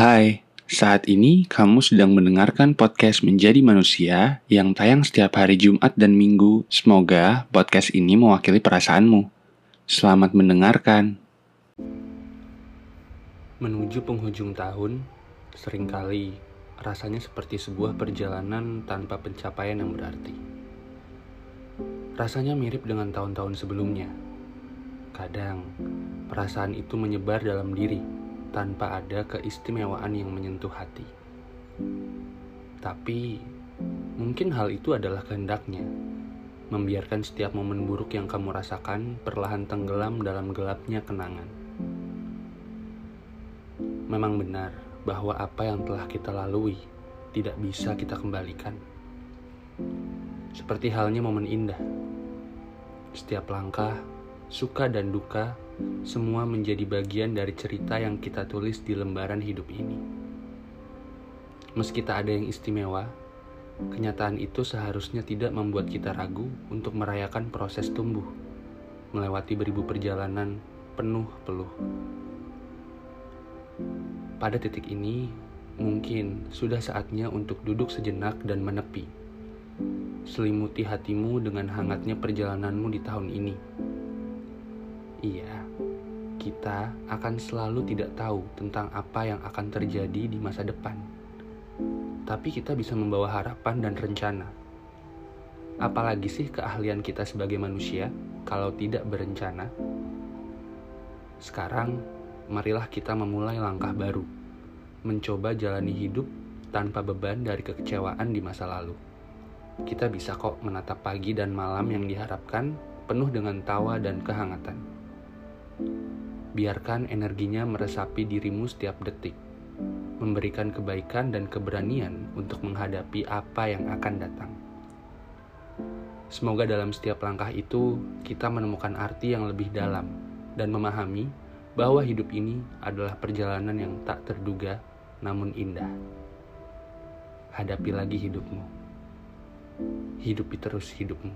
Hai, saat ini kamu sedang mendengarkan podcast Menjadi Manusia yang tayang setiap hari Jumat dan Minggu. Semoga podcast ini mewakili perasaanmu. Selamat mendengarkan. Menuju penghujung tahun, sering kali rasanya seperti sebuah perjalanan tanpa pencapaian yang berarti. Rasanya mirip dengan tahun-tahun sebelumnya. Kadang, perasaan itu menyebar dalam diri tanpa ada keistimewaan yang menyentuh hati. Tapi, mungkin hal itu adalah kehendaknya, membiarkan setiap momen buruk yang kamu rasakan perlahan tenggelam dalam gelapnya kenangan. Memang benar bahwa apa yang telah kita lalui tidak bisa kita kembalikan. Seperti halnya momen indah. Setiap langkah, suka dan duka semua menjadi bagian dari cerita yang kita tulis di lembaran hidup ini. Meski tak ada yang istimewa, kenyataan itu seharusnya tidak membuat kita ragu untuk merayakan proses tumbuh, melewati beribu perjalanan penuh peluh. Pada titik ini, mungkin sudah saatnya untuk duduk sejenak dan menepi. Selimuti hatimu dengan hangatnya perjalananmu di tahun ini kita akan selalu tidak tahu tentang apa yang akan terjadi di masa depan. Tapi kita bisa membawa harapan dan rencana. Apalagi sih keahlian kita sebagai manusia kalau tidak berencana? Sekarang, marilah kita memulai langkah baru. Mencoba jalani hidup tanpa beban dari kekecewaan di masa lalu. Kita bisa kok menatap pagi dan malam yang diharapkan penuh dengan tawa dan kehangatan. Biarkan energinya meresapi dirimu setiap detik, memberikan kebaikan dan keberanian untuk menghadapi apa yang akan datang. Semoga dalam setiap langkah itu kita menemukan arti yang lebih dalam dan memahami bahwa hidup ini adalah perjalanan yang tak terduga namun indah. Hadapi lagi hidupmu. Hidupi terus hidupmu.